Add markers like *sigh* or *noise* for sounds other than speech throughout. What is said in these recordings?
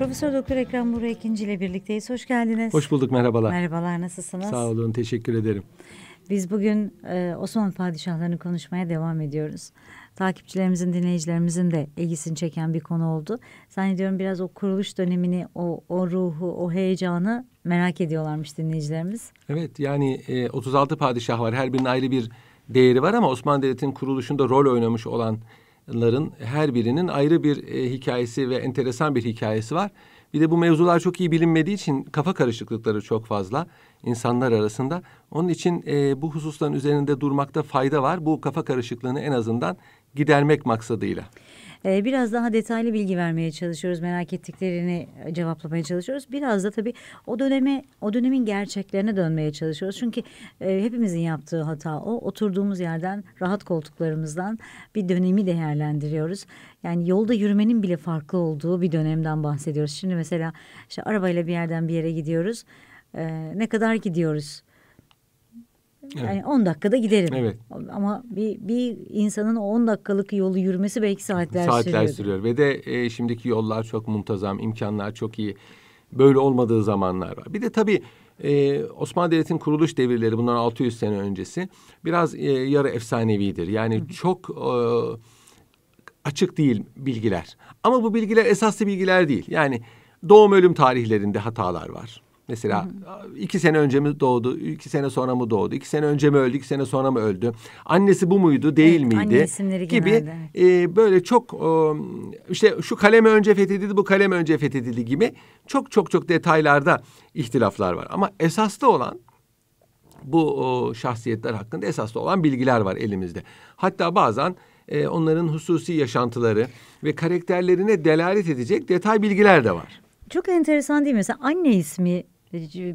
Profesör Doktor Ekrem Burak ikinci ile birlikteyiz. Hoş geldiniz. Hoş bulduk merhabalar. Merhabalar nasılsınız? Sağ olun teşekkür ederim. Biz bugün e, Osmanlı padişahlarını konuşmaya devam ediyoruz. Takipçilerimizin, dinleyicilerimizin de ilgisini çeken bir konu oldu. Zannediyorum biraz o kuruluş dönemini, o, o ruhu, o heyecanı merak ediyorlarmış dinleyicilerimiz. Evet yani e, 36 padişah var. Her birinin ayrı bir değeri var ama Osmanlı Devleti'nin kuruluşunda rol oynamış olanların her birinin ayrı bir e, hikayesi ve enteresan bir hikayesi var. Bir de bu mevzular çok iyi bilinmediği için kafa karışıklıkları çok fazla insanlar arasında. Onun için e, bu hususların üzerinde durmakta fayda var. Bu kafa karışıklığını en azından gidermek maksadıyla. Ee, biraz daha detaylı bilgi vermeye çalışıyoruz. Merak ettiklerini cevaplamaya çalışıyoruz. Biraz da tabii o döneme, o dönemin gerçeklerine dönmeye çalışıyoruz. Çünkü e, hepimizin yaptığı hata o. Oturduğumuz yerden, rahat koltuklarımızdan bir dönemi değerlendiriyoruz. Yani yolda yürümenin bile farklı olduğu bir dönemden bahsediyoruz. Şimdi mesela işte arabayla bir yerden bir yere gidiyoruz. Ee, ne kadar gidiyoruz? Evet. Yani 10 dakikada giderim. Evet. Ama bir, bir insanın o 10 dakikalık yolu yürümesi belki saatler, Saatler sürüyor. sürüyor ve de e, şimdiki yollar çok muntazam, imkanlar çok iyi. Böyle olmadığı zamanlar var. Bir de tabii e, Osmanlı Devleti'nin kuruluş devirleri bundan 600 sene öncesi biraz e, yarı efsanevidir. Yani çok e, açık değil bilgiler. Ama bu bilgiler esaslı bilgiler değil. Yani doğum ölüm tarihlerinde hatalar var. Mesela iki sene önce mi doğdu, iki sene sonra mı doğdu, iki sene önce mi öldü, iki sene sonra mı öldü? Annesi bu muydu, değil Evet, miydi? gibi genelde, e, böyle çok e, işte şu kaleme önce fethedildi, bu kaleme önce fethedildi gibi çok çok çok detaylarda ihtilaflar var. Ama esaslı olan bu o, şahsiyetler hakkında esaslı olan bilgiler var elimizde. Hatta bazen e, onların hususi yaşantıları ve karakterlerine delalet edecek detay bilgiler de var. Çok enteresan değil mi? Mesela anne ismi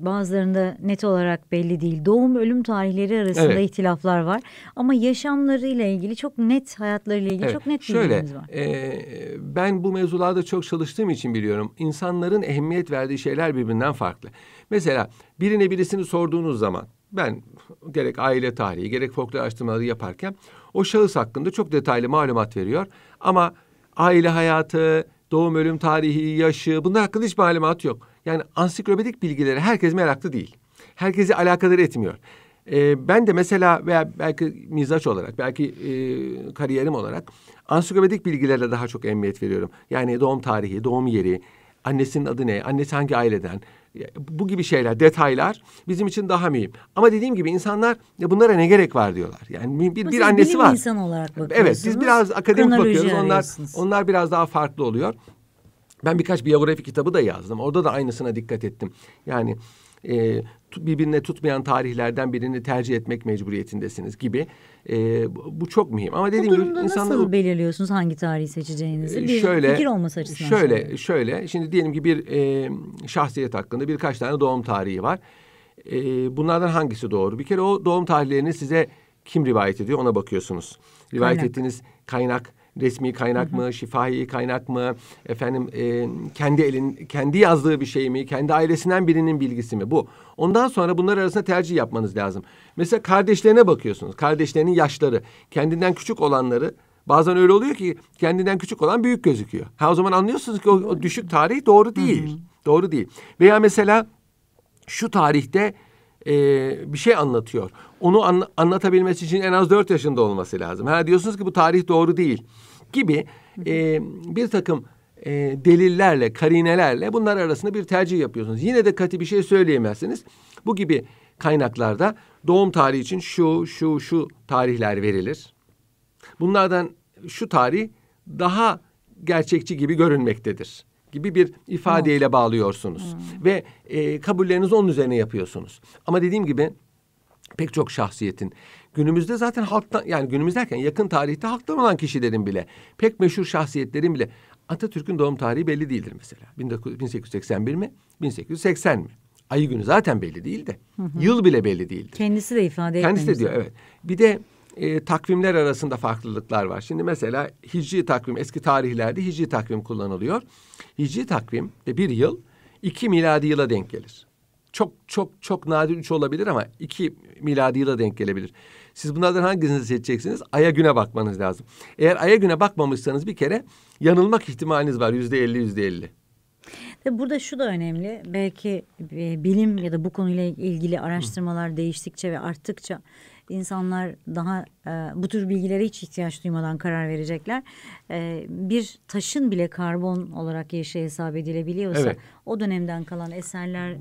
bazılarında net olarak belli değil. Doğum ölüm tarihleri arasında Evet. ihtilaflar var. Ama yaşamlarıyla ilgili çok net hayatlarıyla ilgili Evet, çok net bilgilerimiz var. e, ben bu mevzularda çok çalıştığım için biliyorum. İnsanların ehemmiyet verdiği şeyler birbirinden farklı. Mesela birine birisini sorduğunuz zaman ben gerek aile tarihi gerek folklor araştırmaları yaparken o şahıs hakkında çok detaylı malumat veriyor. Ama aile hayatı, doğum ölüm tarihi, yaşı bunlar hakkında hiç malumat yok. Yani ansiklopedik bilgileri herkes meraklı değil. Herkesi alakadar etmiyor. Ee, ben de mesela veya belki mizaç olarak, belki e, kariyerim olarak ansiklopedik bilgilere daha çok emniyet veriyorum. Yani doğum tarihi, doğum yeri, annesinin adı ne, annesi hangi aileden, bu gibi şeyler, detaylar bizim için daha mühim. Ama dediğim gibi insanlar ya bunlara ne gerek var diyorlar. Yani bir, bir annesi var. insanı olarak bakıyorsunuz. Evet, biz biraz akademik bakıyoruz. Onlar onlar biraz daha farklı oluyor. Ben birkaç biyografi kitabı da yazdım. Orada da aynısına dikkat ettim. Yani e, birbirine tutmayan tarihlerden birini tercih etmek mecburiyetindesiniz gibi. E, bu, çok mühim. Ama dediğim gibi insanlar nasıl belirliyorsunuz hangi tarihi seçeceğinizi? e, Bir şöyle fikir olması açısından. şöyle söylüyorum. şöyle şimdi diyelim ki bir e, şahsiyet hakkında birkaç tane doğum tarihi var. E, bunlardan hangisi doğru? Bir kere o doğum tarihlerini size kim rivayet ediyor ona bakıyorsunuz. Rivayet Kaynak. ettiğiniz kaynak resmi kaynak mı, şifahi kaynak mı, efendim e, kendi elin kendi yazdığı bir şey mi, kendi ailesinden birinin bilgisi mi bu. Ondan sonra bunlar arasında tercih yapmanız lazım. Mesela kardeşlerine bakıyorsunuz. Kardeşlerinin yaşları, kendinden küçük olanları Bazen öyle oluyor ki kendinden küçük olan büyük gözüküyor. Ha o zaman anlıyorsunuz ki o, o düşük tarih doğru değil. Doğru değil. Veya mesela şu tarihte e, bir şey anlatıyor. Onu anla- anlatabilmesi için en az dört yaşında olması lazım. Ha diyorsunuz ki bu tarih doğru değil gibi e, bir takım e, delillerle, karinelerle bunlar arasında bir tercih yapıyorsunuz. Yine de katı bir şey söyleyemezsiniz. Bu gibi kaynaklarda doğum tarihi için şu, şu, şu tarihler verilir. Bunlardan şu tarih daha gerçekçi gibi görünmektedir gibi bir ifadeyle bağlıyorsunuz ve e, kabullerinizi onun üzerine yapıyorsunuz. Ama dediğim gibi pek çok şahsiyetin günümüzde zaten halktan yani günümüz derken yakın tarihte halktan olan kişilerin bile pek meşhur şahsiyetlerin bile Atatürk'ün doğum tarihi belli değildir mesela. 19- 1881 mi? 1880 mi? Ayı günü zaten belli değil de. Yıl bile belli değildir. Kendisi de ifade Kendisi de etmemiş. diyor evet. Bir de e, takvimler arasında farklılıklar var. Şimdi mesela hicri takvim eski tarihlerde hicri takvim kullanılıyor. Hicri takvim de bir yıl iki miladi yıla denk gelir. Çok çok çok nadir üç olabilir ama iki miladi yıla denk gelebilir. Siz bunlardan hangisini seçeceksiniz? Aya güne bakmanız lazım. Eğer aya güne bakmamışsanız bir kere yanılmak ihtimaliniz var yüzde elli yüzde elli. Burada şu da önemli. Belki e, bilim ya da bu konuyla ilgili araştırmalar değiştikçe ve arttıkça insanlar daha e, bu tür bilgilere hiç ihtiyaç duymadan karar verecekler. E, bir taşın bile karbon olarak yaşı hesap edilebiliyorsa Evet. o dönemden kalan eserler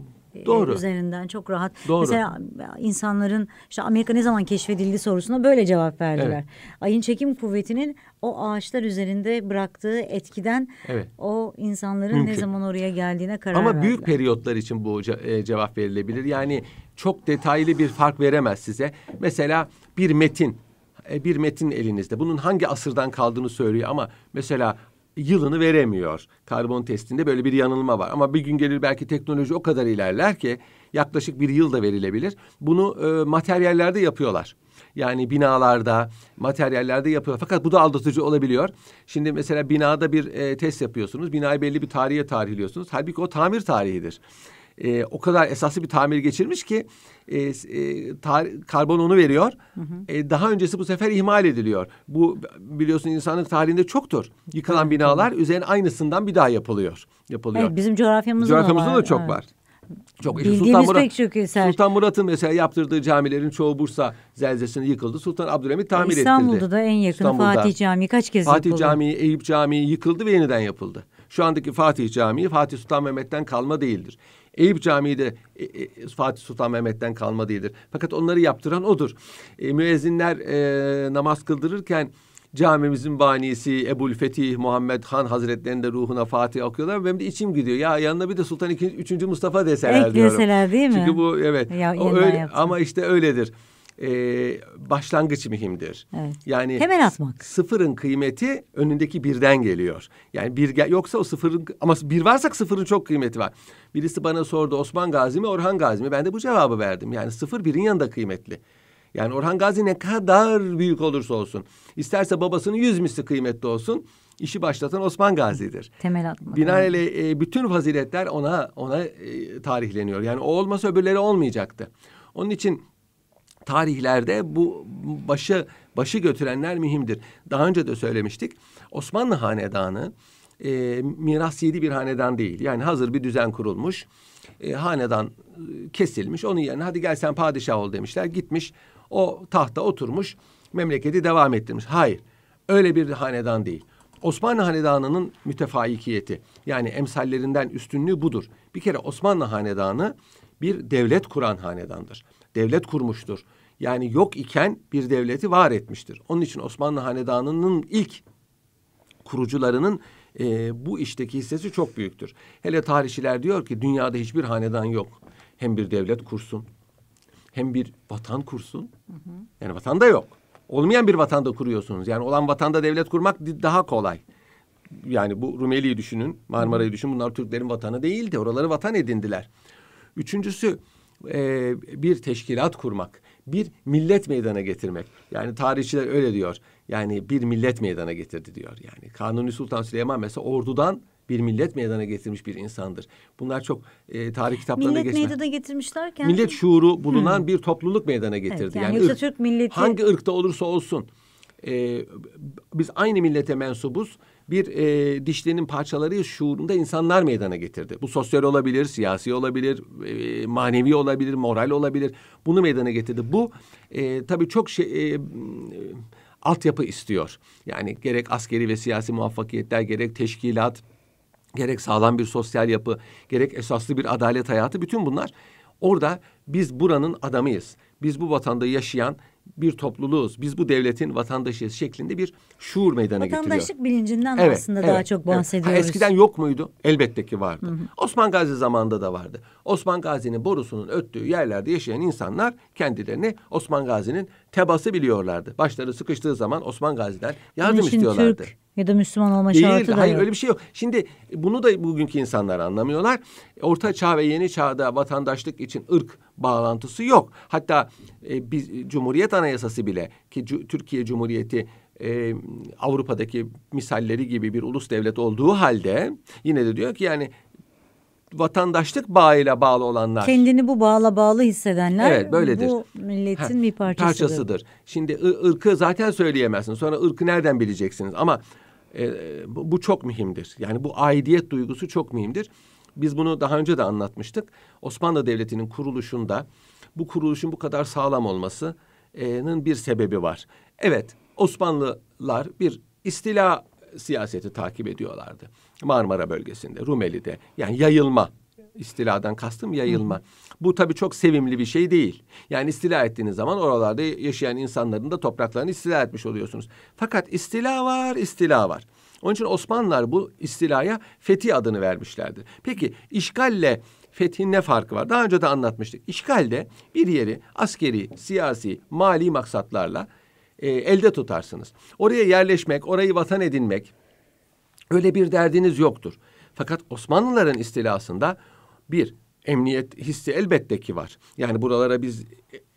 Doğru. üzerinden çok rahat. Doğru. Mesela insanların işte Amerika ne zaman keşfedildi sorusuna böyle cevap verdiler. Evet. Ayın çekim kuvvetinin o ağaçlar üzerinde bıraktığı etkiden Evet. o insanların Mümkün. ne zaman oraya geldiğine karar Ama verdiler. büyük periyotlar için bu ce- e, cevap verilebilir. Yani çok detaylı bir fark veremez size. Mesela bir metin, e, bir metin elinizde. Bunun hangi asırdan kaldığını söylüyor ama mesela yılını veremiyor. Karbon testinde böyle bir yanılma var. Ama bir gün gelir belki teknoloji o kadar ilerler ki yaklaşık bir yıl da verilebilir. Bunu e, materyallerde yapıyorlar. Yani binalarda, materyallerde yapıyor. Fakat bu da aldatıcı olabiliyor. Şimdi mesela binada bir e, test yapıyorsunuz. Binayı belli bir tarihe tarihliyorsunuz. Halbuki o tamir tarihidir. E, o kadar esaslı bir tamir geçirmiş ki e, e, tar- karbon onu veriyor. E, daha öncesi bu sefer ihmal ediliyor. Bu biliyorsun insanlık tarihinde çoktur. Yıkılan binalar üzerine aynısından bir daha yapılıyor. Yapılıyor. Evet, bizim coğrafyamızda, Coğrafyamızda da da var. çok evet. var. Çok Bildiğimiz Sultan Murat, pek çok eser. Sultan Murat'ın mesela yaptırdığı camilerin çoğu Bursa zelzesinde yıkıldı. Sultan Abdülhamit tamir ettirdi. İstanbul'da da en İstanbul'da. Fatih Camii kaç kez Fatih yapıldı? Camii, Eyüp Camii yıkıldı ve yeniden yapıldı. Şu andaki Fatih Camii Fatih Sultan Mehmet'ten kalma değildir. Eyüp Camii de e, e, Fatih Sultan Mehmet'ten kalma değildir. Fakat onları yaptıran odur. E, müezzinler e, namaz kıldırırken camimizin banisi Ebul Fetih Muhammed Han Hazretleri'nin de ruhuna Fatih okuyorlar. Benim de içim gidiyor. Ya yanına bir de Sultan II. 3. Mustafa deseler diyorum. Ekleseler değil mi? Çünkü bu evet. Ya, o öyle, ama işte öyledir. E, başlangıç mühimdir. Evet. Yani Temel atmak. sıfırın kıymeti önündeki birden geliyor. Yani bir gel- yoksa o sıfırın ama bir varsak sıfırın çok kıymeti var. Birisi bana sordu Osman Gazi mi Orhan Gazi mi? Ben de bu cevabı verdim. Yani sıfır birin yanında kıymetli. Yani Orhan Gazi ne kadar büyük olursa olsun. isterse babasının yüz misli kıymetli olsun. işi başlatan Osman Gazi'dir. Temel atmak. Binaenaleyh e, bütün faziletler ona ona e, tarihleniyor. Yani o olmasa öbürleri olmayacaktı. Onun için tarihlerde bu başı başı götürenler mühimdir. Daha önce de söylemiştik. Osmanlı hanedanı e, miras yedi bir hanedan değil. Yani hazır bir düzen kurulmuş. E, hanedan e, kesilmiş. Onun yerine hadi gel sen padişah ol demişler. Gitmiş o tahta oturmuş. Memleketi devam ettirmiş. Hayır. Öyle bir hanedan değil. Osmanlı Hanedanı'nın mütefaikiyeti yani emsallerinden üstünlüğü budur. Bir kere Osmanlı Hanedanı bir devlet kuran hanedandır. Devlet kurmuştur. Yani yok iken bir devleti var etmiştir. Onun için Osmanlı Hanedanı'nın ilk kurucularının e, bu işteki hissesi çok büyüktür. Hele tarihçiler diyor ki dünyada hiçbir hanedan yok. Hem bir devlet kursun hem bir vatan kursun. Yani vatanda yok. Olmayan bir vatanda kuruyorsunuz. Yani olan vatanda devlet kurmak daha kolay. Yani bu Rumeli'yi düşünün, Marmara'yı düşünün. Bunlar Türklerin vatanı değildi. Oraları vatan edindiler. Üçüncüsü e, bir teşkilat kurmak. Bir millet meydana getirmek. Yani tarihçiler öyle diyor. Yani bir millet meydana getirdi diyor. Yani Kanuni Sultan Süleyman mesela ordudan bir millet meydana getirmiş bir insandır. Bunlar çok e, tarih kitaplarında Millet geçmez. meydana getirmişlerken Millet şuuru bulunan bir topluluk meydana getirdi. Evet, yani yoksa ırk- Türk milleti- hangi ırkta olursa olsun e, biz aynı millete mensubuz. Bir e, dişlerinin parçaları şuurunda insanlar meydana getirdi. Bu sosyal olabilir, siyasi olabilir, e, manevi olabilir, moral olabilir. Bunu meydana getirdi. Bu e, tabii çok şey e, altyapı istiyor. Yani gerek askeri ve siyasi muvaffakiyetler, gerek teşkilat, gerek sağlam bir sosyal yapı, gerek esaslı bir adalet hayatı bütün bunlar orada biz buranın adamıyız. Biz bu vatanda yaşayan bir topluluğuz. Biz bu devletin vatandaşıyız şeklinde bir şuur meydana getiriyor. vatandaşlık bilincinden Evet, aslında evet, daha çok evet. Ha, bahsediyoruz. eskiden yok muydu? Elbette ki vardı. Osman Gazi zamanında da vardı. Osman Gazi'nin borusunun öttüğü yerlerde yaşayan insanlar kendilerini Osman Gazi'nin tebası biliyorlardı. Başları sıkıştığı zaman Osman Gazi'den yardım istiyorlardı. Türk ya da Müslüman olma Değil, şartı da hayır yok. öyle bir şey yok. Şimdi bunu da bugünkü insanlar anlamıyorlar. Orta çağ ve yeni çağda vatandaşlık için ırk bağlantısı yok. Hatta e, biz Cumhuriyet Anayasası bile ki Cu- Türkiye Cumhuriyeti e, Avrupa'daki misalleri gibi bir ulus devlet olduğu halde yine de diyor ki yani vatandaşlık bağıyla bağlı olanlar Kendini bu bağla bağlı hissedenler Evet, böyledir. bu milletin Ha, bir parçasıdır. Şimdi ı- ırkı zaten söyleyemezsin. Sonra ırkı nereden bileceksiniz? Ama e, bu, bu çok mühimdir. Yani bu aidiyet duygusu çok mühimdir. Biz bunu daha önce de anlatmıştık. Osmanlı Devleti'nin kuruluşunda bu kuruluşun bu kadar sağlam olmasının bir sebebi var. Evet, Osmanlılar bir istila siyaseti takip ediyorlardı. Marmara bölgesinde, Rumeli'de. Yani yayılma. İstiladan kastım yayılma. Bu tabii çok sevimli bir şey değil. Yani istila ettiğiniz zaman oralarda yaşayan insanların da topraklarını istila etmiş oluyorsunuz. Fakat istila var, istila var. Onun için Osmanlılar bu istilaya fethi adını vermişlerdi. Peki işgalle fethin ne farkı var? Daha önce de anlatmıştık. İşgalde bir yeri askeri, siyasi, mali maksatlarla e, elde tutarsınız. Oraya yerleşmek, orayı vatan edinmek öyle bir derdiniz yoktur. Fakat Osmanlıların istilasında bir emniyet hissi elbette ki var. Yani buralara biz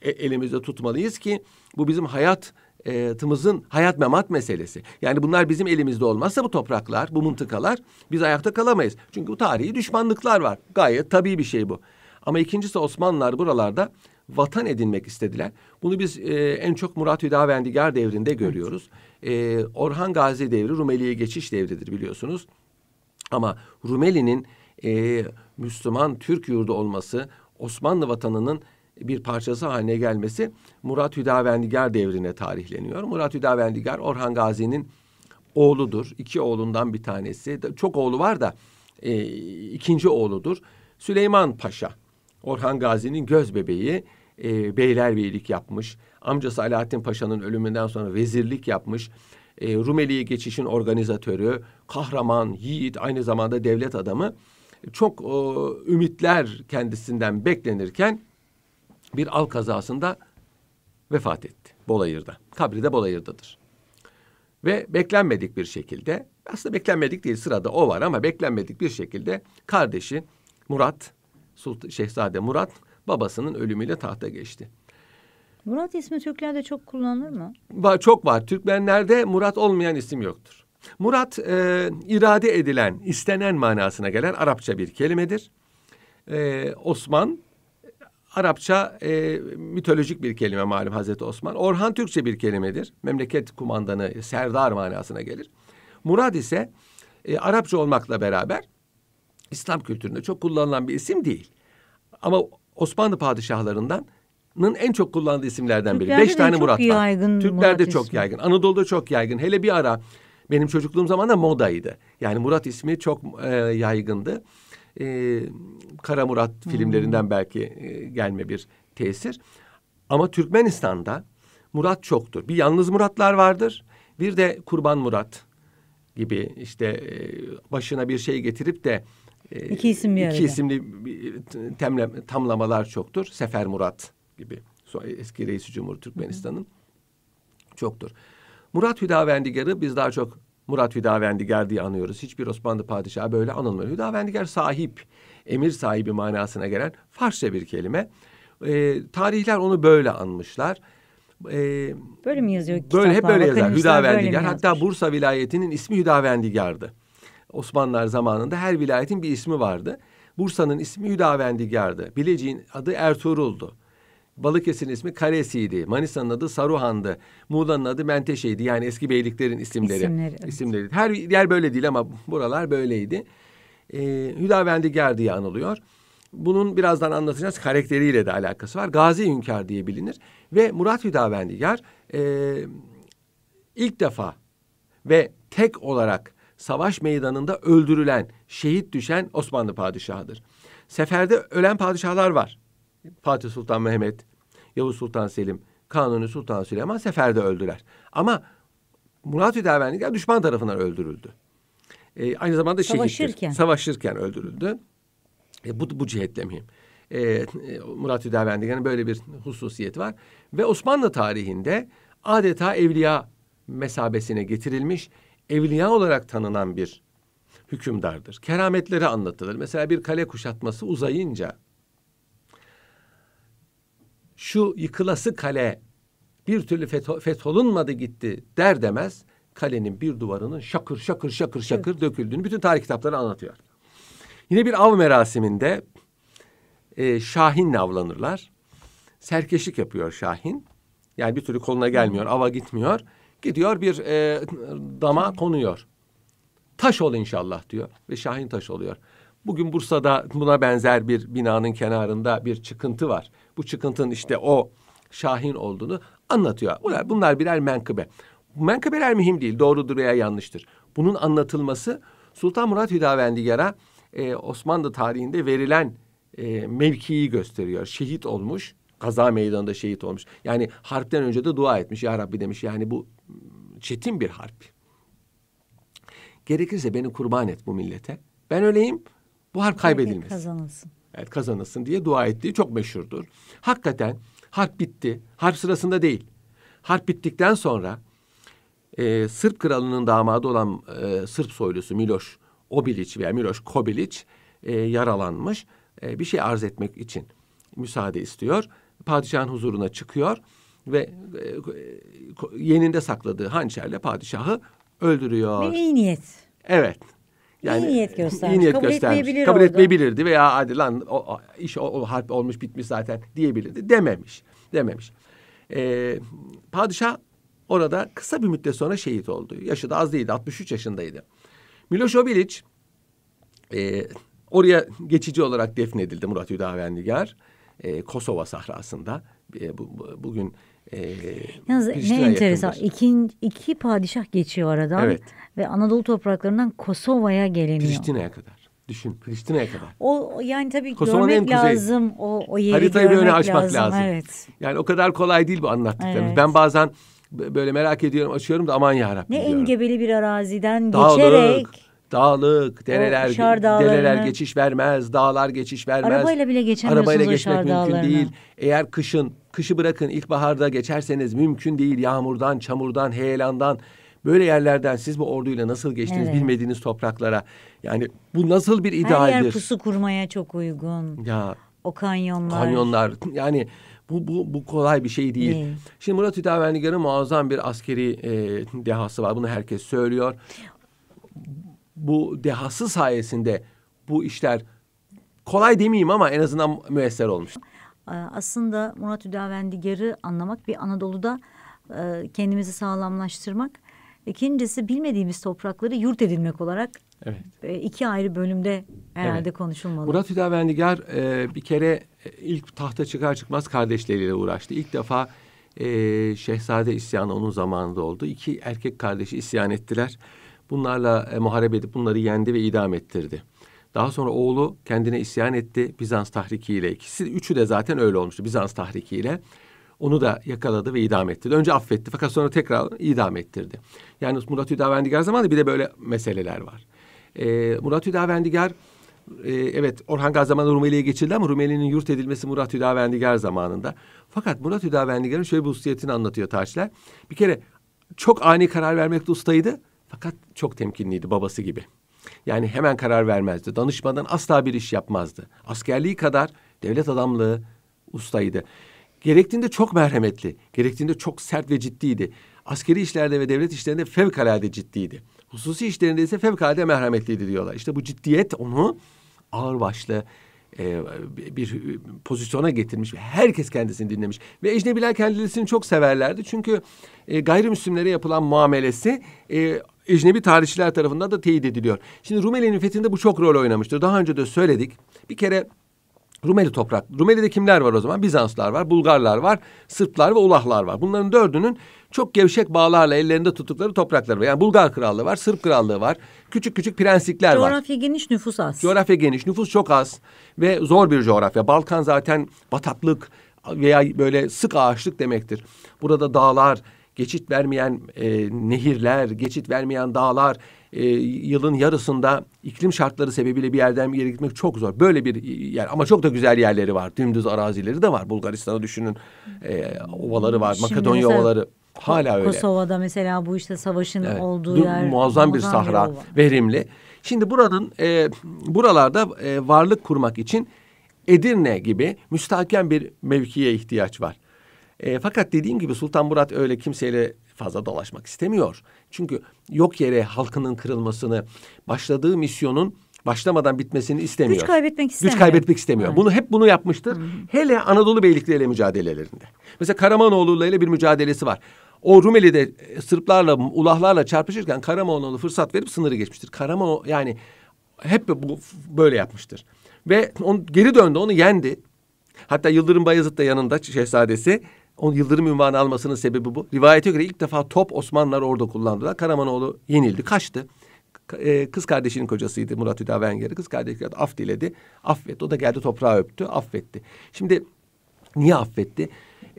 e, elimizde tutmalıyız ki bu bizim hayatımızın hayat memat meselesi. Yani bunlar bizim elimizde olmazsa bu topraklar, bu mıntıkalar biz ayakta kalamayız. Çünkü bu tarihi düşmanlıklar var. Gayet tabii bir şey bu. Ama ikincisi Osmanlılar buralarda vatan edinmek istediler. Bunu biz e, en çok Murat Hüdavendigar devrinde görüyoruz. E, Orhan Gazi devri Rumeli'ye geçiş devridir biliyorsunuz. Ama Rumeli'nin e, Müslüman Türk yurdu olması, Osmanlı vatanının bir parçası haline gelmesi Murat Hüdavendigar devrine tarihleniyor. Murat Hüdavendigar Orhan Gazi'nin oğludur. İki oğlundan bir tanesi. Çok oğlu var da e, ikinci oğludur. Süleyman Paşa. Orhan Gazi'nin göz bebeği e, beylerbeylik yapmış. Amcası Alaaddin Paşa'nın ölümünden sonra vezirlik yapmış. E, Rumeli'ye geçişin organizatörü, kahraman, yiğit, aynı zamanda devlet adamı. Çok e, ümitler kendisinden beklenirken bir av kazasında vefat etti Bolayır'da. Kabri de Bolayır'dadır. Ve beklenmedik bir şekilde, aslında beklenmedik değil sırada o var ama beklenmedik bir şekilde kardeşi Murat, Sultan, Şehzade Murat babasının ölümüyle tahta geçti. Murat ismi Türklerde çok kullanılır mı? Var, çok var. Türkmenlerde Murat olmayan isim yoktur. Murat e, irade edilen, istenen manasına gelen Arapça bir kelimedir. E, Osman Arapça e, mitolojik bir kelime malum Hazreti Osman. Orhan Türkçe bir kelimedir. Memleket kumandanı, serdar manasına gelir. Murad ise e, Arapça olmakla beraber İslam kültüründe çok kullanılan bir isim değil. Ama Osmanlı padişahlarından en çok kullandığı isimlerden biri. Beş tane Murat var. Türklerde Murat çok ismi. yaygın. Anadolu'da çok yaygın. Hele bir ara benim çocukluğum zamanında modaydı. Yani Murat ismi çok e, yaygındı. E, Kara Murat filmlerinden belki e, gelme bir tesir. Ama Türkmenistan'da Murat çoktur. Bir yalnız Muratlar vardır. Bir de Kurban Murat gibi işte e, başına bir şey getirip de e, İki isim bir iki arada. isimli temle, tamlamalar çoktur. Sefer Murat gibi. Eski reisi Cumhur Türkmenistan'ın çoktur. Murat Hüdavendigar'ı biz daha çok Murat Hüdavendigar diye anıyoruz. Hiçbir Osmanlı padişahı böyle anılmıyor. Hüdavendigar sahip, emir sahibi manasına gelen Farsça bir kelime. Ee, tarihler onu böyle anmışlar. Ee, Böyle mi yazıyor Böyle hep kitaplar? böyle yazar. Vakalimistler böyle mi Hüdavendigar. Hatta? Bursa vilayetinin ismi Hüdavendigar'dı. Osmanlılar zamanında her vilayetin bir ismi vardı. Bursa'nın ismi Hüdavendigar'dı. Bilecik'in adı Ertuğrul'du. Balıkesir'in ismi Karesi'ydi. Manisa'nın adı Saruhan'dı. Muğla'nın adı Menteşe'ydi. Yani eski beyliklerin isimleri. İsimleri, evet. İsimleri. Her yer böyle değil ama buralar böyleydi. Ee, Hüdavendigar diye anılıyor. Bunun birazdan anlatacağız. Karakteriyle de alakası var. Gazi Hünkar diye bilinir. Ve Murat Hüdavendigar e, ilk defa ve tek olarak savaş meydanında öldürülen, şehit düşen Osmanlı padişahıdır. Seferde ölen padişahlar var. Fatih Sultan Mehmet, Yavuz Sultan Selim, Kanuni Sultan Süleyman seferde öldüler. Ama Murat Hüdavendigar düşman tarafından öldürüldü. E, aynı zamanda. Savaşırken. Savaşırken öldürüldü. E, bu, bu cihetle mühim. E, e, Murat Hüdavendigar'ın böyle bir hususiyeti var. Ve Osmanlı tarihinde adeta evliya mesabesine getirilmiş, evliya olarak tanınan bir hükümdardır. Kerametleri anlatılır. Mesela bir kale kuşatması uzayınca şu yıkılası kale bir türlü fetho- fetholunmadı gitti der demez kalenin bir duvarının şakır şakır şakır şakır döküldüğünü bütün tarih kitapları anlatıyor. Yine bir av merasiminde e, Şahin'le avlanırlar. Serkeşlik yapıyor Şahin. Yani bir türlü koluna gelmiyor, ava gitmiyor. Gidiyor bir e, dama konuyor. Taş ol inşallah diyor ve Şahin taş oluyor. Bugün Bursa'da buna benzer bir binanın kenarında bir çıkıntı var. Bu çıkıntının işte o Şahin olduğunu anlatıyor. Bunlar, bunlar birer menkıbe. Menkıbeler mühim değil, doğrudur veya yanlıştır. Bunun anlatılması Sultan Murat Hüdavendigar'a e, Osmanlı tarihinde verilen e, mevkiyi gösteriyor. Şehit olmuş, kaza meydanında şehit olmuş. Yani harpten önce de dua etmiş. Ya Rabbi demiş yani bu çetin bir harp. Gerekirse beni kurban et bu millete. Ben öleyim, bu harp kaybedilmesin. Kazanılsın. Evet kazanılsın diye dua ettiği çok meşhurdur. Hakikaten harp bitti. Harp sırasında değil. Harp bittikten sonra e, Sırp kralının damadı olan e, Sırp soylusu Miloš Obilić veya Miloš Kobilić e, yaralanmış. E, bir şey arz etmek için müsaade istiyor. Padişahın huzuruna çıkıyor ve e, e, yeninde sakladığı hançerle padişahı öldürüyor. Bir iyi niyet. Evet. İyi niyet göstermiş. iyi niyet Kabul göstermiş. etmeyebilir Kabul orada. etmeyebilirdi veya hadi lan o, o, iş o, o harp olmuş bitmiş zaten diyebilirdi. Dememiş. Dememiş. Ee, padişah orada kısa bir müddet sonra şehit oldu. Yaşı da az değildi. 63 yaşındaydı. Miloš Obilić e, oraya geçici olarak defnedildi Murat Hüdavendigar. E, Kosova sahrasında. E, bu- bugün e, Yalnız ne enteresan. yakındır. İki, iki padişah geçiyor aradan. Evet. Ve Anadolu topraklarından Kosova'ya geliniyor. Priştine'ye kadar. Düşün Priştine'ye kadar. O yani tabii Kosova'nın görmek lazım. O, o yeri Haritayı bir öne açmak lazım. Evet. Yani o kadar kolay değil bu anlattıklarımız. Evet. Ben bazen böyle merak ediyorum, açıyorum da aman yarabbim Ne diyorum. engebeli bir araziden Dağlık, geçerek dağlık, dereler, dereler geçiş vermez, dağlar geçiş vermez. Arabayla bile geçemiyorsunuz Arabayla geçmek mümkün Dağları'nı. değil. Eğer kışın, kışı bırakın ilkbaharda geçerseniz mümkün değil. Yağmurdan, çamurdan, heyelandan böyle yerlerden siz bu orduyla nasıl geçtiniz Evet. bilmediğiniz topraklara. Yani bu nasıl bir her yer idealdir? pusu kurmaya çok uygun. Ya O kanyonlar. kanyonlar yani bu, bu, bu kolay bir şey değil. Değil. Şimdi Murat Hüdavendigar'ın muazzam bir askeri e, dehası var. Bunu herkes söylüyor. Bu dehası sayesinde bu işler kolay demeyeyim ama en azından müesser olmuş. Ee, Aslında Murat Hüdavendigar'ı anlamak bir Anadolu'da e, kendimizi sağlamlaştırmak. İkincisi bilmediğimiz toprakları yurt edinmek olarak Evet. e, iki ayrı bölümde herhalde Evet. konuşulmalı. Murat Hüdavendigar e, bir kere ilk tahta çıkar çıkmaz kardeşleriyle uğraştı. İlk defa e, Şehzade isyanı onun zamanında oldu. İki erkek kardeşi isyan ettiler. Bunlarla e, muharebe edip bunları yendi ve idam ettirdi. Daha sonra oğlu kendine isyan etti Bizans tahrikiyle. İkisi üçü de zaten öyle olmuştu Bizans tahrikiyle. Onu da yakaladı ve idam ettirdi. Önce affetti fakat sonra tekrar idam ettirdi. Yani Murat Hüdavendigar zamanında bir de böyle meseleler var. E, Murat Hüdavendigar e, evet Orhan Gazi zamanında Rumeli'ye geçildi ama Rumeli'nin yurt edilmesi Murat Hüdavendigar zamanında. Fakat Murat Hüdavendigar'ın şöyle bir hususiyetini anlatıyor tarihçiler. Bir kere çok ani karar vermekte ustaydı fakat çok temkinliydi babası gibi. Yani hemen karar vermezdi. Danışmadan asla bir iş yapmazdı. Askerliği kadar devlet adamlığı ustaydı. Gerektiğinde çok merhametli, gerektiğinde çok sert ve ciddiydi. Askeri işlerde ve devlet işlerinde fevkalade ciddiydi. Hususi işlerinde ise fevkalade merhametliydi diyorlar. İşte bu ciddiyet onu ağırbaşlı e, bir pozisyona getirmiş ve herkes kendisini dinlemiş. Ve ecnebiler kendilerini çok severlerdi. Çünkü e, gayrimüslimlere yapılan muamelesi e, ecnebi tarihçiler tarafından da teyit ediliyor. Şimdi Rumeli'nin fethinde bu çok rol oynamıştır. Daha önce de söyledik. Bir kere Rumeli toprak. Rumeli'de kimler var o zaman? Bizanslar var, Bulgarlar var, Sırplar ve Ulahlar var. Bunların dördünün çok gevşek bağlarla ellerinde tuttukları toprakları var. Yani Bulgar krallığı var, Sırp krallığı var. Küçük küçük prenslikler var. Coğrafya geniş nüfus az. Coğrafya geniş, nüfus çok az ve zor bir coğrafya. Balkan zaten bataklık veya böyle sık ağaçlık demektir. Burada dağlar, geçit vermeyen e, nehirler, geçit vermeyen dağlar, e, yılın yarısında iklim şartları sebebiyle bir yerden bir yere gitmek çok zor. Böyle bir yer ama çok da güzel yerleri var. Dümdüz arazileri de var. Bulgaristan'ı düşünün. E, ovaları var, Şimdi Makedonya ovaları. Hala öyle. Kosova'da mesela bu işte savaşın Evet. olduğu Du- yer. muazzam bir sahra, ova. verimli. Şimdi buranın e, buralarda e, varlık kurmak için Edirne gibi müstahkem bir mevkiye ihtiyaç var. E, fakat dediğim gibi Sultan Murat öyle kimseyle fazla dolaşmak istemiyor. Çünkü yok yere halkının kırılmasını, başladığı misyonun başlamadan bitmesini istemiyor. Güç kaybetmek istemiyor. Güç kaybetmek istemiyor. Evet. Bunu hep bunu yapmıştır. Hele Anadolu beylikleriyle mücadelelerinde. Mesela Karamanoğlu ile bir mücadelesi var. O Rumeli'de e, Sırplarla, Ulahlarla çarpışırken Karamoğlu'na fırsat verip sınırı geçmiştir. Karamanoğlu yani Hep bu böyle yapmıştır. Ve on, geri döndü onu yendi. Hatta Yıldırım Bayezid de yanında şehzadesi. Onun Yıldırım ünvanı almasının sebebi bu. Rivayete göre ilk defa top Osmanlılar orada kullandılar. Karamanoğlu yenildi, kaçtı. E, kız kardeşinin kocasıydı Murat Hüdavenger'i. Kız kardeşi af diledi. Affetti. O da geldi toprağı öptü. Affetti. Şimdi niye affetti?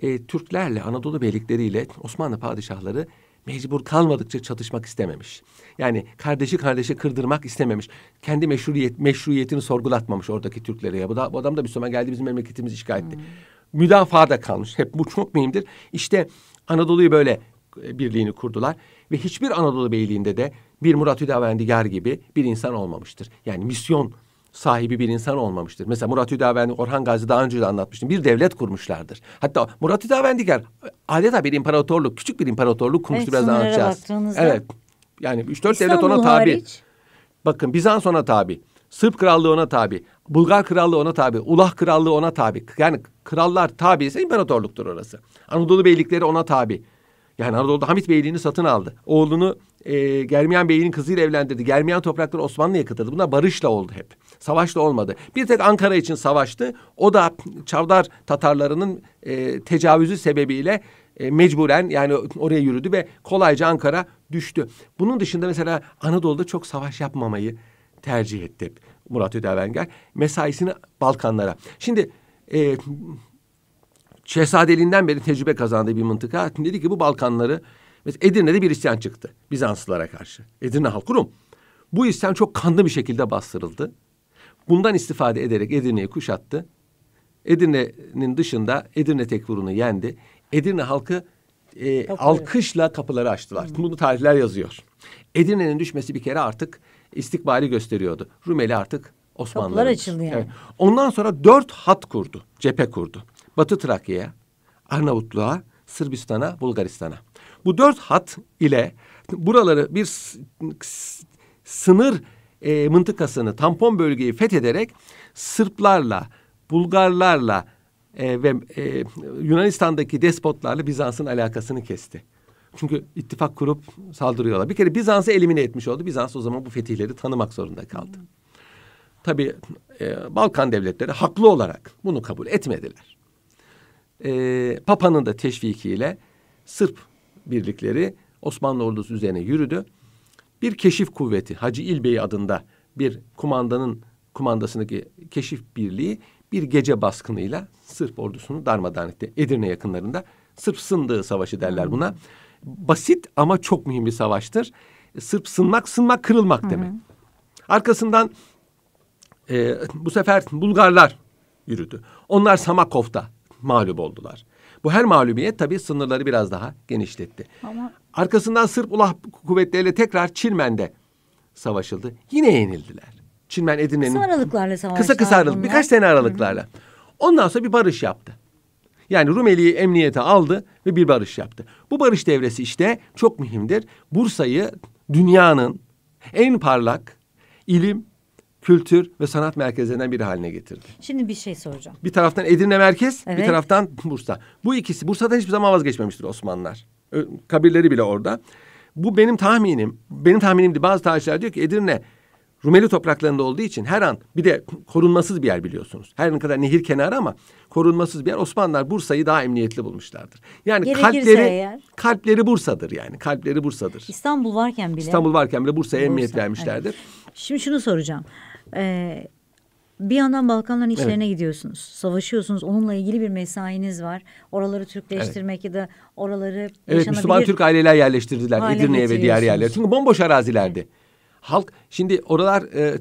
E, Türklerle, Anadolu beylikleriyle Osmanlı padişahları mecbur kalmadıkça çatışmak istememiş. Yani kardeşi kardeşi kırdırmak istememiş. Kendi meşruiyet, meşruiyetini sorgulatmamış oradaki Türklere. Ya. Bu, da, bu adam da zaman geldi bizim memleketimizi işgal etti. Hmm. Müdafaa kalmış. Hep bu çok mühimdir. İşte Anadolu'yu böyle e, birliğini kurdular. Ve hiçbir Anadolu beyliğinde de bir Murat Hüdavendigar gibi bir insan olmamıştır. Yani misyon sahibi bir insan olmamıştır. Mesela Murat Hüdavendi, Orhan Gazi daha önce de anlatmıştım. Bir devlet kurmuşlardır. Hatta Murat Hüdavendigar adeta bir imparatorluk, küçük bir imparatorluk kurmuştu. Evet, biraz anlatacağız. Evet. Yani üç dört devlet ona tabi. Hariç. Bakın Bizans ona tabi. Sırp krallığı ona tabi. Bulgar krallığı ona tabi. Ulah krallığı ona tabi. Yani krallar tabi ise imparatorluktur orası. Anadolu beylikleri ona tabi. Yani Anadolu'da Hamit Beyliğini satın aldı. Oğlunu e, Germiyan Bey'in kızıyla evlendirdi. Germiyan toprakları Osmanlı'ya katıldı. Bunlar barışla oldu hep. Savaşla olmadı. Bir tek Ankara için savaştı. O da Çavdar Tatarlarının e, tecavüzü sebebiyle e, mecburen yani oraya yürüdü ve kolayca Ankara düştü. Bunun dışında mesela Anadolu'da çok savaş yapmamayı tercih etti Murat Ödevenger. Mesaisini Balkanlara. Şimdi e, şehzadeliğinden beri tecrübe kazandığı bir mıntıka. Dedi ki bu Balkanları mesela Edirne'de bir isyan çıktı Bizanslılara karşı. Edirne halkı Rum. Bu isyan çok kanlı bir şekilde bastırıldı. Bundan istifade ederek Edirne'yi kuşattı. Edirne'nin dışında Edirne tekfurunu yendi. Edirne halkı e, alkışla kapıları açtılar. Hı. Bunu tarihler yazıyor. Edirne'nin düşmesi bir kere artık istikbali gösteriyordu. Rumeli artık Osmanlılar. Kapılar açıldı yani. Evet. Ondan sonra dört hat kurdu, cephe kurdu. Batı Trakya'ya, Arnavutluğa, Sırbistan'a, Bulgaristan'a. Bu dört hat ile buraları bir sınır e, mıntıkasını, tampon bölgeyi fethederek Sırplarla, Bulgarlarla e, ve e, Yunanistan'daki despotlarla Bizans'ın alakasını kesti. Çünkü ittifak kurup saldırıyorlar. Bir kere Bizans'ı elimine etmiş oldu. Bizans o zaman bu fetihleri tanımak zorunda kaldı. Tabii e, Balkan devletleri haklı olarak bunu kabul etmediler. E, Papa'nın da teşvikiyle Sırp birlikleri Osmanlı ordusu üzerine yürüdü. Bir keşif kuvveti Hacı İlbey adında bir kumandanın kumandasındaki keşif birliği bir gece baskınıyla Sırp ordusunu darmadağın etti. Edirne yakınlarında Sırp sındığı savaşı derler buna. Basit ama çok mühim bir savaştır. Sırp sınmak, sınmak, kırılmak Hı-hı. demek. Arkasından e, bu sefer Bulgarlar yürüdü. Onlar Samakov'da mağlup oldular. Bu her mağlubiyet tabii sınırları biraz daha genişletti. Ama... Arkasından Sırp Ulah kuvvetleriyle tekrar Çirmen'de savaşıldı. Yine yenildiler. Çinmen Edirne'nin... Kısa aralıklarla savaştılar. Kısa kısa aralık, birkaç sene aralıklarla. Hı-hı. Ondan sonra bir barış yaptı. Yani Rumeli'yi emniyete aldı ve bir barış yaptı. Bu barış devresi işte çok mühimdir. Bursa'yı dünyanın en parlak ilim, kültür ve sanat merkezlerinden biri haline getirdi. Şimdi bir şey soracağım. Bir taraftan Edirne merkez, evet. bir taraftan Bursa. Bu ikisi Bursa'dan hiçbir zaman vazgeçmemiştir Osmanlılar. Kabirleri bile orada. Bu benim tahminim. Benim tahminimdi. Bazı tarihçiler diyor ki Edirne Rumeli topraklarında olduğu için her an bir de korunmasız bir yer biliyorsunuz. Her ne kadar nehir kenarı ama korunmasız bir yer. Osmanlılar Bursa'yı daha emniyetli bulmuşlardır. Yani Gerekirse kalpleri eğer. kalpleri Bursa'dır yani. Kalpleri Bursa'dır. İstanbul varken bile. İstanbul varken bile Bursa'ya Bursa, emniyet vermişlerdir. Evet. Şimdi şunu soracağım. Ee, bir yandan Balkanların içlerine evet. gidiyorsunuz. Savaşıyorsunuz. Onunla ilgili bir mesainiz var. Oraları Türkleştirmek evet. ya da oraları Evet Müslüman Türk aileler yerleştirdiler Edirne'ye ve diğer yerlere. Çünkü bomboş arazilerdi. Evet. Halk şimdi oraları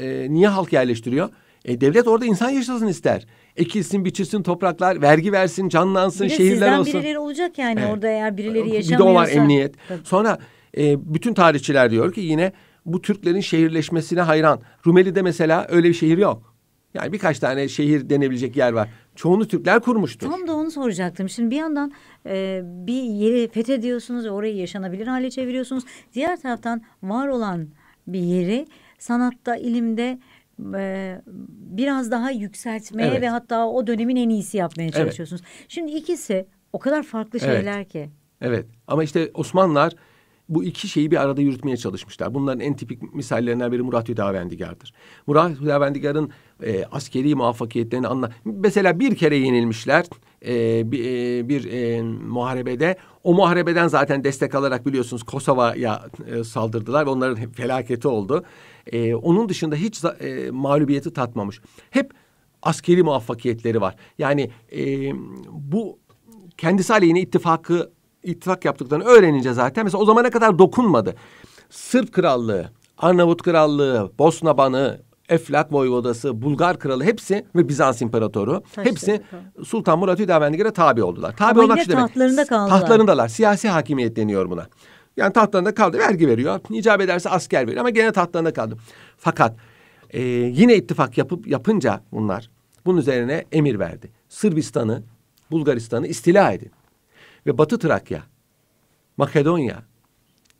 e, niye halk yerleştiriyor? E, devlet orada insan yaşasın ister. Ekilsin, biçilsin topraklar, vergi versin, canlansın, bir şehirler sizden olsun. birileri olacak yani evet. orada eğer birileri yaşamıyorsa. Bir de o var emniyet. Tabii. Sonra e, bütün tarihçiler diyor ki yine bu Türklerin şehirleşmesine hayran. Rumeli'de mesela öyle bir şehir yok. Yani birkaç tane şehir denebilecek yer var. Çoğunu Türkler kurmuştur. Tam da onu soracaktım. Şimdi bir yandan e, bir yeri fethediyorsunuz orayı yaşanabilir hale çeviriyorsunuz. Diğer taraftan var olan bir yeri sanatta, ilimde e, biraz daha yükseltmeye evet. ve hatta o dönemin en iyisi yapmaya çalışıyorsunuz. Evet. Şimdi ikisi o kadar farklı şeyler evet. ki. Evet ama işte Osmanlılar bu iki şeyi bir arada yürütmeye çalışmışlar. Bunların en tipik misallerinden biri Murat Hüdavendigar'dır. Murat Hüdavendigar'ın e, askeri muvaffakiyetlerini anla. Mesela bir kere yenilmişler e, bir, e, bir e, muharebede. O muharebeden zaten destek alarak biliyorsunuz Kosova'ya e, saldırdılar ve onların felaketi oldu. E, onun dışında hiç e, mağlubiyeti tatmamış. Hep askeri muvaffakiyetleri var. Yani e, bu kendisi aleyhine ittifakı ittifak yaptıklarını öğrenince zaten mesela o zamana kadar dokunmadı. Sırp Krallığı, Arnavut Krallığı, Bosna Banı, Eflak Voyvodası, Bulgar Kralı hepsi ve Bizans İmparatoru Taşları, hepsi Sultan Murat Hüdavendigar'a tabi oldular. Tabi Ama olmak şu demek. tahtlarında kaldılar. Tahtlarındalar. Siyasi hakimiyet deniyor buna. Yani tahtlarında kaldı. Vergi veriyor. İcap ederse asker veriyor ama gene tahtlarında kaldı. Fakat e, yine ittifak yapıp yapınca bunlar bunun üzerine emir verdi. Sırbistan'ı, Bulgaristan'ı istila edin. Ve Batı Trakya, Makedonya,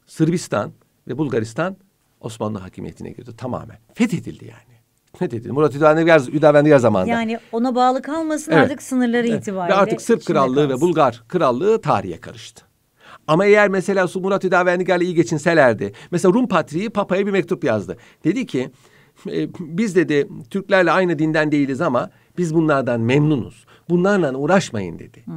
Sırbistan ve Bulgaristan Osmanlı hakimiyetine girdi tamamen. Fethedildi yani. Fethedildi. Murat Hüdavendigar, zamanında. Yani ona bağlı kalmasın evet. artık sınırları evet. itibariyle. Ve artık Sırp Krallığı kalsın. ve Bulgar Krallığı tarihe karıştı. Ama eğer mesela Murat Hüdavendigar'la iyi geçinselerdi. Mesela Rum Patriği Papa'ya bir mektup yazdı. Dedi ki e, biz dedi Türklerle aynı dinden değiliz ama biz bunlardan memnunuz. Bunlarla uğraşmayın dedi. Hmm.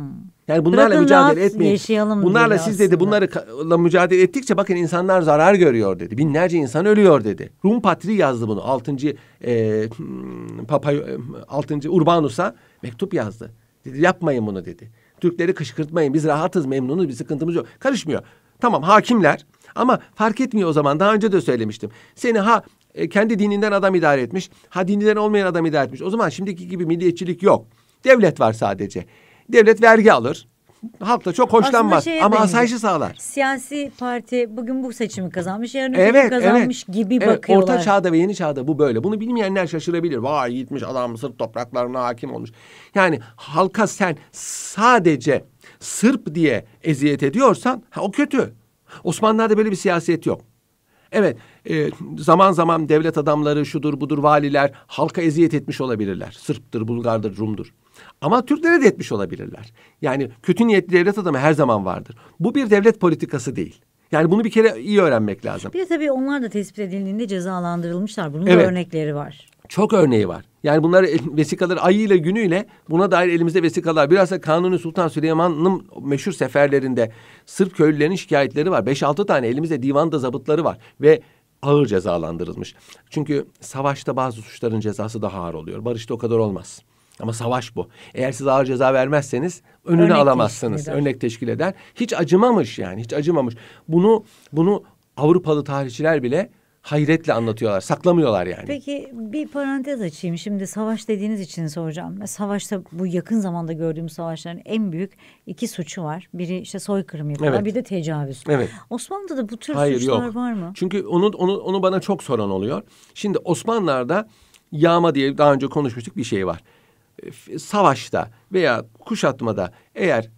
Yani bunlarla Bırakın mücadele etmeyin. Bunlarla siz dedi bunlarla mücadele ettikçe bakın insanlar zarar görüyor dedi. Binlerce insan ölüyor dedi. Rum Patri yazdı bunu. Altıncı e, hmm, Papa e, altıncı Urbanus'a mektup yazdı. Dedi yapmayın bunu dedi. Türkleri kışkırtmayın. Biz rahatız, memnunuz, bir sıkıntımız yok. Karışmıyor. Tamam hakimler ama fark etmiyor o zaman. Daha önce de söylemiştim. Seni ha e, kendi dininden adam idare etmiş. Ha dininden olmayan adam idare etmiş. O zaman şimdiki gibi milliyetçilik yok. Devlet var sadece. Devlet vergi alır. Halk da çok hoşlanmaz ama benziyor. asayişi sağlar. Siyasi parti bugün bu seçimi kazanmış, yarın evet, kazanmış evet. gibi evet, bakıyorlar. Orta çağda ve yeni çağda bu böyle. Bunu bilmeyenler şaşırabilir. Vay gitmiş adam Sırp topraklarına hakim olmuş. Yani halka sen sadece Sırp diye eziyet ediyorsan ha, o kötü. Osmanlılar'da böyle bir siyaset yok. Evet, e, zaman zaman devlet adamları, şudur budur, valiler halka eziyet etmiş olabilirler. Sırptır, Bulgardır, Rumdur. Ama Türklere de etmiş olabilirler. Yani kötü niyetli devlet adamı her zaman vardır. Bu bir devlet politikası değil. Yani bunu bir kere iyi öğrenmek lazım. Bir de tabii onlar da tespit edildiğinde cezalandırılmışlar. Bunun evet. da örnekleri var. Çok örneği var. Yani bunlar vesikaları ayıyla günüyle buna dair elimizde vesikalar. Biraz da Kanuni Sultan Süleyman'ın meşhur seferlerinde Sırp köylülerinin şikayetleri var. Beş altı tane elimizde divanda zabıtları var. Ve ağır cezalandırılmış. Çünkü savaşta bazı suçların cezası daha ağır oluyor. Barışta o kadar olmaz. Ama savaş bu. Eğer siz ağır ceza vermezseniz önünü Örnek alamazsınız. Teşkil Örnek teşkil eder. Hiç acımamış yani hiç acımamış. Bunu bunu Avrupalı tarihçiler bile hayretle anlatıyorlar. Saklamıyorlar yani. Peki bir parantez açayım. Şimdi savaş dediğiniz için soracağım. Savaşta bu yakın zamanda gördüğümüz savaşların en büyük iki suçu var. Biri işte soykırım yapıyorlar. Evet. Bir de tecavüz. Evet. Osmanlı'da da bu tür Hayır, suçlar yok. var mı? Çünkü onu, onu, onu bana çok soran oluyor. Şimdi Osmanlılar'da yağma diye daha önce konuşmuştuk bir şey var. Savaşta veya kuşatmada eğer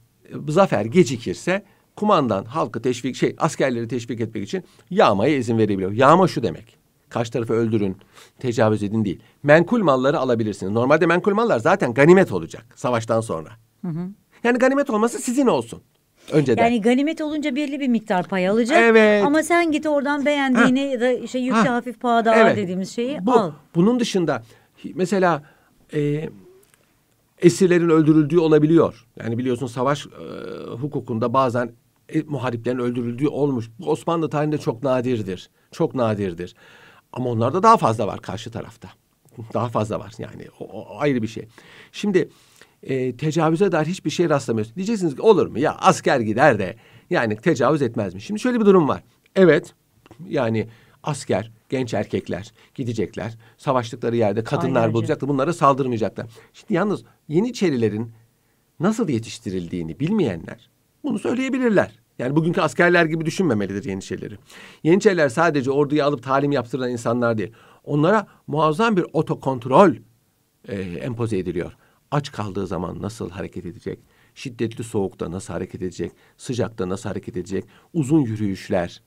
zafer gecikirse kumandan halkı teşvik şey askerleri teşvik etmek için yağmaya izin verebiliyor. Yağma şu demek. Karşı tarafı öldürün, tecavüz edin değil. Menkul malları alabilirsiniz. Normalde menkul mallar zaten ganimet olacak savaştan sonra. Hı hı. Yani ganimet olması sizin olsun. Önceden. Yani ganimet olunca belli bir miktar pay alacak. Evet. Ama sen git oradan beğendiğini ha. ya da işte yükte ha. hafif pahada evet. dediğimiz şeyi Bu, al. Bunun dışında mesela e, esirlerin öldürüldüğü olabiliyor. Yani biliyorsun savaş e, hukukunda bazen e, muhariplerin öldürüldüğü olmuş. Bu Osmanlı tarihinde çok nadirdir. Çok nadirdir. Ama onlarda daha fazla var karşı tarafta. *laughs* Daha fazla var yani o, o ayrı bir şey. Şimdi e, tecavüze dair hiçbir şey rastlamıyorsun. Diyeceksiniz ki olur mu ya asker gider de yani tecavüz etmez mi? Şimdi şöyle bir durum var. Evet yani asker, genç erkekler gidecekler. Savaştıkları yerde kadınlar Aynen. bulacaklar. Bunlara saldırmayacaklar. Şimdi yalnız Yeniçerilerin nasıl yetiştirildiğini bilmeyenler bunu söyleyebilirler. Yani bugünkü askerler gibi düşünmemelidir Yeniçerileri. Yeniçeriler sadece orduyu alıp talim yaptıran insanlar değil. Onlara muazzam bir otokontrol e, empoze ediliyor. Aç kaldığı zaman nasıl hareket edecek? Şiddetli soğukta nasıl hareket edecek? Sıcakta nasıl hareket edecek? Uzun yürüyüşler,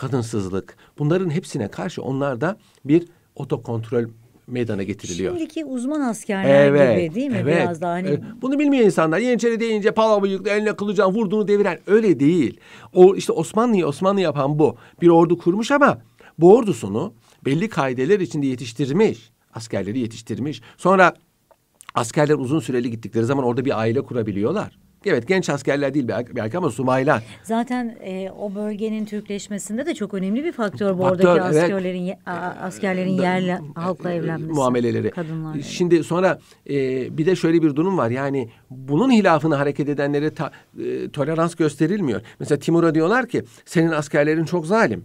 kadınsızlık. Bunların hepsine karşı onlarda bir otokontrol meydana getiriliyor. Şimdiki uzman askerler gibi değil mi? Evet, Biraz daha hani evet. Bunu bilmeyen insanlar Yeniçeri deyince pala bıyıklı eline kılıcan vurduğunu deviren öyle değil. O işte Osmanlı'yı Osmanlı yapan bu. Bir ordu kurmuş ama bu ordusunu belli kaideler içinde yetiştirmiş. Askerleri yetiştirmiş. Sonra askerler uzun süreli gittikleri zaman orada bir aile kurabiliyorlar. Evet genç askerler değil belki, belki ama subaylar. Zaten e, o bölgenin Türkleşmesinde de çok önemli bir faktör bu Faktör, oradaki evet. askerlerin a- askerlerin yerli halkla evlenmesi. muameleleri. Kadınlarla. Şimdi sonra e, bir de şöyle bir durum var. Yani bunun hilafına hareket edenlere ta- e, tolerans gösterilmiyor. Mesela Timur'a diyorlar ki senin askerlerin çok zalim.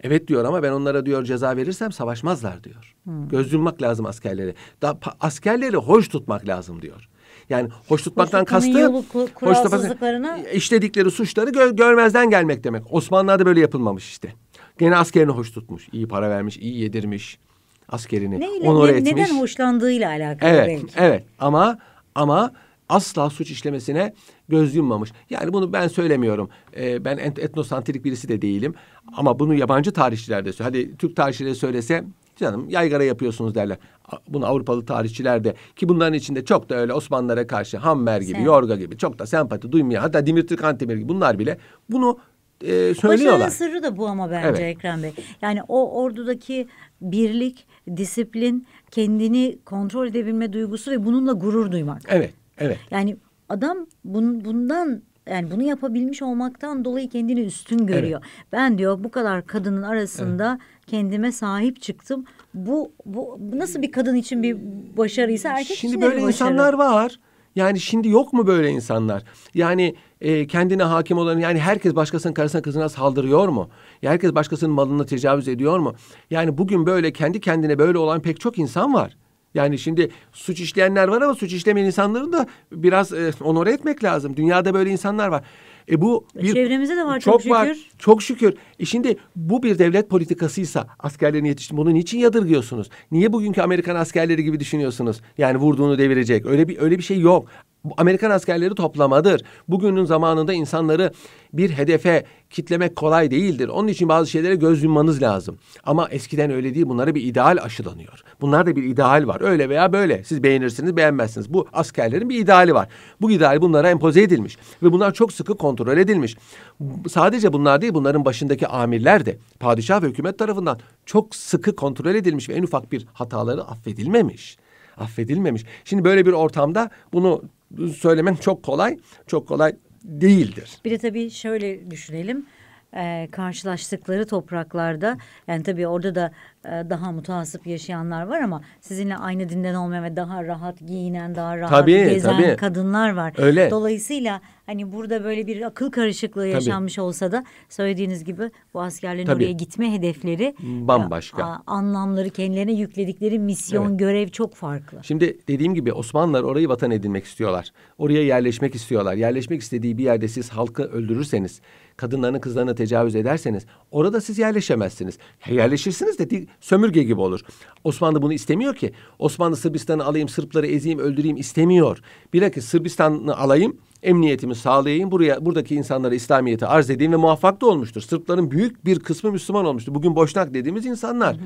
Evet diyor ama ben onlara diyor ceza verirsem savaşmazlar diyor. Göz yummak lazım askerlere. Da, askerleri hoş tutmak lazım diyor. Yani hoş tutmaktan kastı hoş işledikleri suçları gö- görmezden gelmek demek. Osmanlılar'da böyle yapılmamış işte. Gene askerini hoş tutmuş. iyi para vermiş, iyi yedirmiş askerini. Neyle, onur ne- etmiş. neden hoşlandığıyla alakalı Evet, belki. evet ama ama asla suç işlemesine göz yummamış. Yani bunu ben söylemiyorum. Ee, ben et- etnosantrik birisi de değilim. Ama bunu yabancı tarihçiler de söylüyor. Hadi Türk tarihçileri söylese canım yaygara yapıyorsunuz derler. Bunu Avrupalı tarihçiler de ki bunların içinde çok da öyle Osmanlılara karşı Hammer gibi, Sen- Yorga gibi çok da sempati duymayan hatta Dimitri Kantemir gibi bunlar bile bunu e, Başarının söylüyorlar. sırrı da bu ama bence Evet. Ekrem Bey. Yani o ordudaki birlik, disiplin, kendini kontrol edebilme duygusu ve bununla gurur duymak. Evet, evet. Yani adam bun, bundan yani bunu yapabilmiş olmaktan dolayı kendini üstün görüyor. Ben diyor bu kadar kadının arasında kendime sahip çıktım. Bu, bu nasıl bir kadın için bir başarıysa erkek Şimdi için de böyle bir başarı. insanlar var. Yani şimdi yok mu böyle insanlar? Yani e, kendine hakim olan yani herkes başkasının karısına kızına saldırıyor mu? Ya herkes başkasının malına tecavüz ediyor mu? Yani bugün böyle kendi kendine böyle olan pek çok insan var. Yani şimdi suç işleyenler var ama suç işlemeyen insanları da biraz e, onore etmek lazım. Dünyada böyle insanlar var. E bu E, çevremizde de var çok çok var. şükür. Çok şükür. E şimdi bu bir devlet politikasıysa askerlerini yetiştirme bunu niçin yadırgıyorsunuz? Niye bugünkü Amerikan askerleri gibi düşünüyorsunuz? Yani vurduğunu devirecek. Öyle bir öyle bir şey yok. Amerikan askerleri toplamadır. Bugünün zamanında insanları bir hedefe kitlemek kolay değildir. Onun için bazı şeylere göz yummanız lazım. Ama eskiden öyle değil. Bunlara bir ideal aşılanıyor. Bunlarda bir ideal var. Öyle veya böyle. Siz beğenirsiniz, beğenmezsiniz. Bu askerlerin bir ideali var. Bu ideal bunlara empoze edilmiş ve bunlar çok sıkı kontrol edilmiş. Sadece bunlar değil, bunların başındaki amirler de padişah ve hükümet tarafından çok sıkı kontrol edilmiş ve en ufak bir hataları affedilmemiş. Affedilmemiş. Şimdi böyle bir ortamda bunu söylemek çok kolay, çok kolay değildir. Bir de tabii şöyle düşünelim. Ee, karşılaştıkları topraklarda yani tabii orada da e, daha mutasip yaşayanlar var ama sizinle aynı dinden olmayan ve daha rahat giyinen, daha rahat Tabii, gezen tabii. kadınlar var. Öyle. Dolayısıyla hani burada böyle bir akıl karışıklığı yaşanmış olsa da söylediğiniz gibi bu askerlerin Tabii. oraya gitme hedefleri Bambaşka. a- anlamları kendilerine yükledikleri misyon, Evet. görev çok farklı. Şimdi dediğim gibi Osmanlılar orayı vatan edinmek istiyorlar. Oraya yerleşmek istiyorlar. Yerleşmek istediği bir yerde siz halkı öldürürseniz, kadınlarını kızlarına tecavüz ederseniz orada siz yerleşemezsiniz. Yerleşirsiniz de sömürge gibi olur. Osmanlı bunu istemiyor ki. Osmanlı Sırbistan'ı alayım, Sırpları ezeyim, öldüreyim istemiyor. Bilakis Sırbistan'ı alayım, emniyetimi sağlayayım, buraya buradaki insanlara İslamiyet'i arz edeyim ve muvaffak da olmuştur. Sırpların büyük bir kısmı Müslüman olmuştur. Bugün Boşnak dediğimiz insanlar.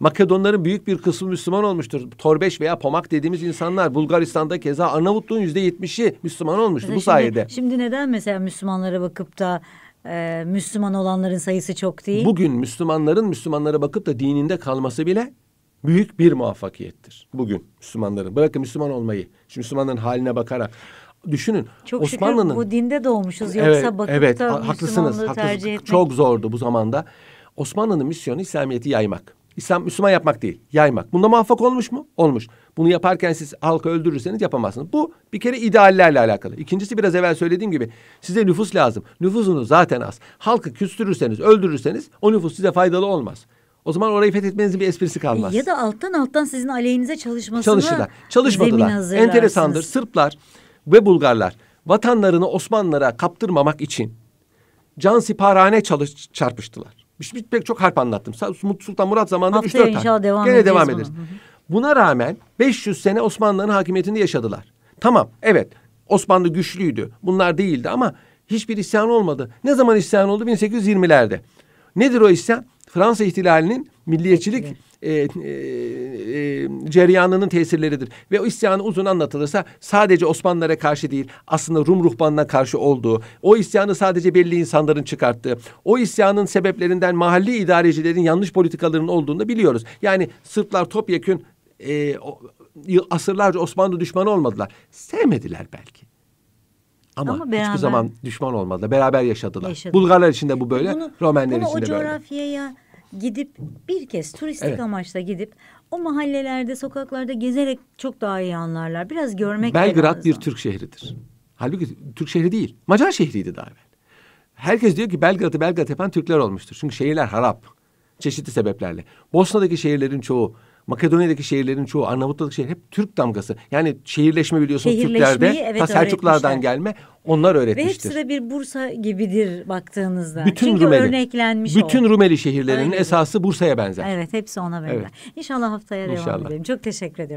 Makedonların büyük bir kısmı Müslüman olmuştur. Torbeş veya Pomak dediğimiz insanlar. Bulgaristan'da keza Arnavutluğun yüzde yetmişi Müslüman olmuştu bu Mesela şimdi- sayede. Şimdi neden mesela Müslümanlara bakıp da e, Müslüman olanların sayısı çok değil? Bugün Müslümanların Müslümanlara bakıp da dininde kalması bile büyük bir muvaffakiyettir. Bugün Müslümanların. Bırakın Müslüman olmayı. Şu Müslümanların haline bakarak. Düşünün çok Osmanlı'nın şükür bu dinde doğmuşuz. Yoksa bakıp evet, da ha- haklısınız, haklısınız. tercih etmek. Çok zordu bu zamanda. Osmanlı'nın misyonu İslamiyet'i yaymak. İslam Müslüman yapmak değil, yaymak. Bunda muvaffak olmuş mu? Olmuş. Bunu yaparken siz halkı öldürürseniz yapamazsınız. Bu bir kere ideallerle alakalı. İkincisi biraz evvel söylediğim gibi size nüfus lazım. Nüfusunuz zaten az. Halkı küstürürseniz, öldürürseniz o nüfus size faydalı olmaz. O zaman orayı fethetmenizin bir esprisi kalmaz. Ya da alttan alttan sizin aleyhinize çalışmasına Çalışırlar. Çalışmadılar. Enteresandır. Sırplar ve Bulgarlar vatanlarını Osmanlılara kaptırmamak için can siparhane çalış çarpıştılar. Bir- Pek çok harp anlattım. Sultan Murat zamanında 3-4 tane. inşallah devam Gene devam ederiz. Hı hı. Buna rağmen 500 sene Osmanlıların hakimiyetinde yaşadılar. Tamam evet Osmanlı güçlüydü. Bunlar değildi ama hiçbir isyan olmadı. Ne zaman isyan oldu? 1820'lerde. Nedir o isyan? Fransa ihtilalinin milliyetçilik e, e, e, cereyanının tesirleridir. Ve o isyanı uzun anlatılırsa sadece Osmanlılara karşı değil aslında Rum ruhbanına karşı olduğu, o isyanı sadece belli insanların çıkarttığı, o isyanın sebeplerinden mahalli idarecilerin yanlış politikalarının olduğunu da biliyoruz. Yani Sırplar topyekün e, o, asırlarca Osmanlı düşmanı olmadılar. Sevmediler belki. Ama, Ama hiçbir beraber- zaman düşman olmadılar. Beraber yaşadılar. Yaşadılar. Bulgarlar için de bu böyle, Bunu- Romenler bunu için o de böyle. coğrafyaya gidip bir kez turistik Evet. amaçla gidip o mahallelerde, sokaklarda gezerek çok daha iyi anlarlar. Biraz görmek Belgrad bir. Türk şehridir. Halbuki Türk şehri değil. Macar şehriydi daha evvel. Herkes diyor ki Belgrad'ı Belgrad yapan Türkler olmuştur. Çünkü şehirler harap. Çeşitli sebeplerle. Bosna'daki şehirlerin çoğu, Makedonya'daki şehirlerin çoğu, Arnavutluk'taki şehir hep Türk damgası. Yani şehirleşme biliyorsun Şehirleşmeyi, Türklerde evet, ta Selçuklardan gelme onlar Ve öğretmiştir. hepsi de bir Bursa gibidir baktığınızda. bütün Çünkü Rumeli, örneklenmiş bütün o. Rumeli şehirlerinin Öyle. esası Bursa'ya benzer. Evet hepsi ona benzer. Evet. İnşallah haftaya devam İnşallah. edelim. Çok teşekkür ediyorum.